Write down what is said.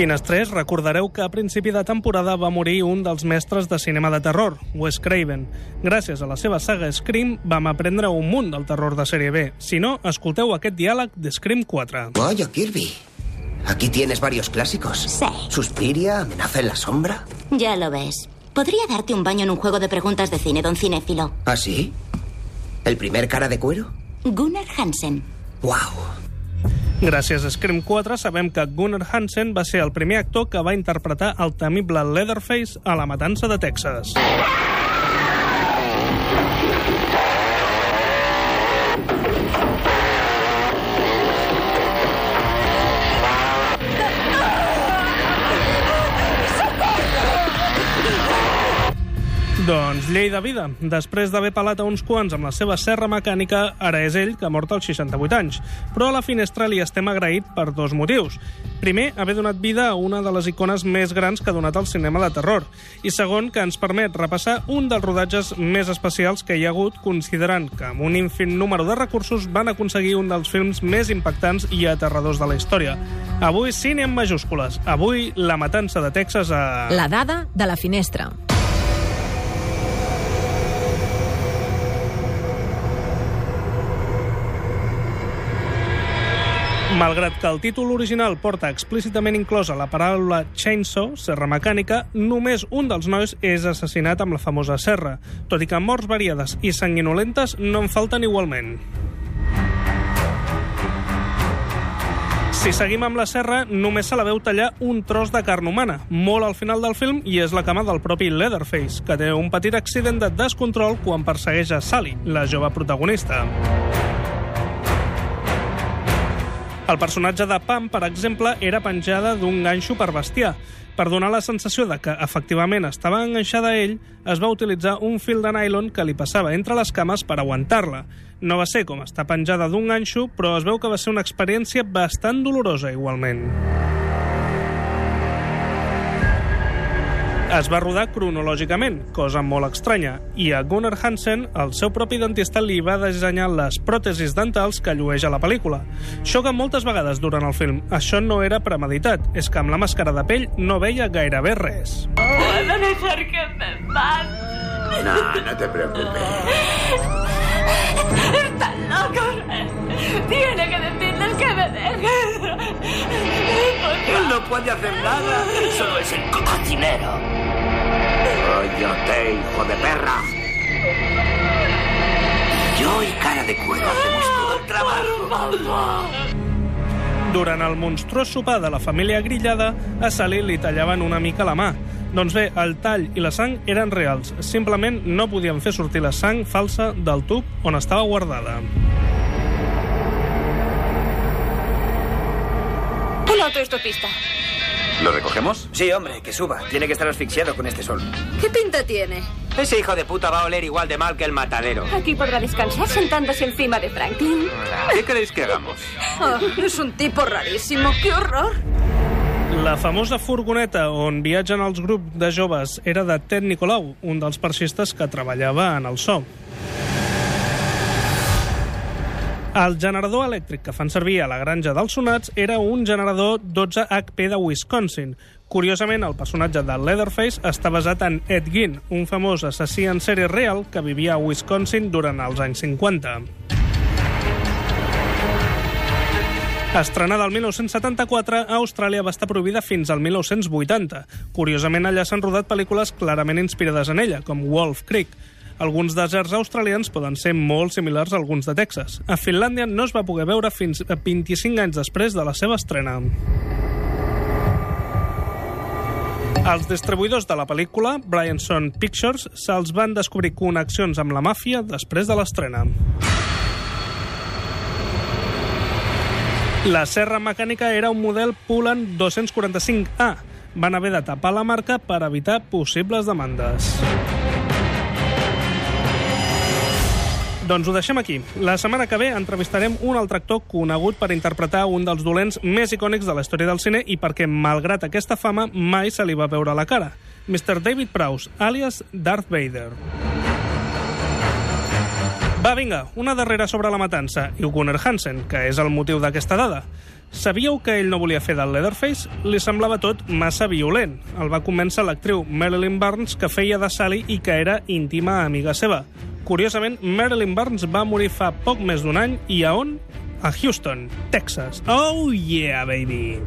Finestrers, recordareu que a principi de temporada va morir un dels mestres de cinema de terror, Wes Craven. Gràcies a la seva saga Scream vam aprendre un munt del terror de sèrie B. Si no, escolteu aquest diàleg de Scream 4. Vaya, Kirby. Aquí tienes varios clásicos. Sí. Suspiria, Amenaza en la sombra. Ya lo ves. Podría darte un baño en un juego de preguntas de cine, don cinéfilo. ¿Ah, sí? ¿El primer cara de cuero? Gunnar Hansen. ¡Wow! Gràcies a Scream 4 sabem que Gunnar Hansen va ser el primer actor que va interpretar el temible Leatherface a la matança de Texas. Doncs llei de vida. Després d'haver pelat a uns quants amb la seva serra mecànica, ara és ell que ha mort als 68 anys. Però a la finestra li estem agraït per dos motius. Primer, haver donat vida a una de les icones més grans que ha donat el cinema de terror. I segon, que ens permet repassar un dels rodatges més especials que hi ha hagut, considerant que amb un infin número de recursos van aconseguir un dels films més impactants i aterradors de la història. Avui, cine en majúscules. Avui, la matança de Texas a... La dada de la finestra. Malgrat que el títol original porta explícitament inclosa la paraula chainsaw, serra mecànica, només un dels nois és assassinat amb la famosa serra, tot i que morts variades i sanguinolentes no en falten igualment. Si seguim amb la serra, només se la veu tallar un tros de carn humana, molt al final del film, i és la cama del propi Leatherface, que té un petit accident de descontrol quan persegueix a Sally, la jove protagonista. El personatge de Pam, per exemple, era penjada d'un ganxo per bestiar. Per donar la sensació de que efectivament estava enganxada a ell, es va utilitzar un fil de nylon que li passava entre les cames per aguantar-la. No va ser com estar penjada d'un ganxo, però es veu que va ser una experiència bastant dolorosa igualment. Es va rodar cronològicament, cosa molt estranya, i a Gunnar Hansen, el seu propi dentista, li va dissenyar les pròtesis dentals que llueix a la pel·lícula. Xoca moltes vegades durant el film. Això no era premeditat, és que amb la màscara de pell no veia gairebé res. ¿Puedo dejar que me mate? No, no te preocupes. Están locos. Tiene que decirles que me dejen. Él no puede hacer nada. Solo es el cocinero. Cállate, hijo de perra. Yo y cara de cuero hacemos todo el trabajo. Durant el monstruós sopar de la família grillada, a Sally li tallaven una mica la mà. Doncs bé, el tall i la sang eren reals. Simplement no podien fer sortir la sang falsa del tub on estava guardada. Un autoestopista. ¿Lo recogemos? Sí, hombre, que suba. Tiene que estar asfixiado con este sol. ¿Qué pinta tiene? Ese hijo de puta va a oler igual de mal que el matadero. Aquí podrá descansar sentándose encima de Franklin. ¿Qué queréis que hagamos? Oh, es un tipo rarísimo. ¡Qué horror! La famosa furgoneta on viatgen els grups de joves era de Ted Nicolau, un dels persistes que treballava en el so. El generador elèctric que fan servir a la granja dels sonats era un generador 12HP de Wisconsin. Curiosament, el personatge de Leatherface està basat en Ed Gein, un famós assassí en sèrie real que vivia a Wisconsin durant els anys 50. Estrenada el 1974, a Austràlia va estar prohibida fins al 1980. Curiosament, allà s'han rodat pel·lícules clarament inspirades en ella, com Wolf Creek. Alguns deserts australians poden ser molt similars a alguns de Texas. A Finlàndia no es va poder veure fins a 25 anys després de la seva estrena. Els distribuïdors de la pel·lícula, Bryanson Pictures, se'ls van descobrir connexions amb la màfia després de l'estrena. La serra mecànica era un model Pullman 245A. Van haver de tapar la marca per evitar possibles demandes. Doncs ho deixem aquí. La setmana que ve entrevistarem un altre actor conegut per interpretar un dels dolents més icònics de la història del cine i perquè, malgrat aquesta fama, mai se li va veure la cara. Mr. David Prowse, alias Darth Vader. Va, vinga, una darrera sobre la matança i Gunnar Hansen, que és el motiu d'aquesta dada. Sabíeu que ell no volia fer del Leatherface? Li semblava tot massa violent. El va convèncer l'actriu Marilyn Burns, que feia de Sally i que era íntima amiga seva. Curiosament, Marilyn Burns va morir fa poc més d'un any i a on? A Houston, Texas. Oh yeah, baby!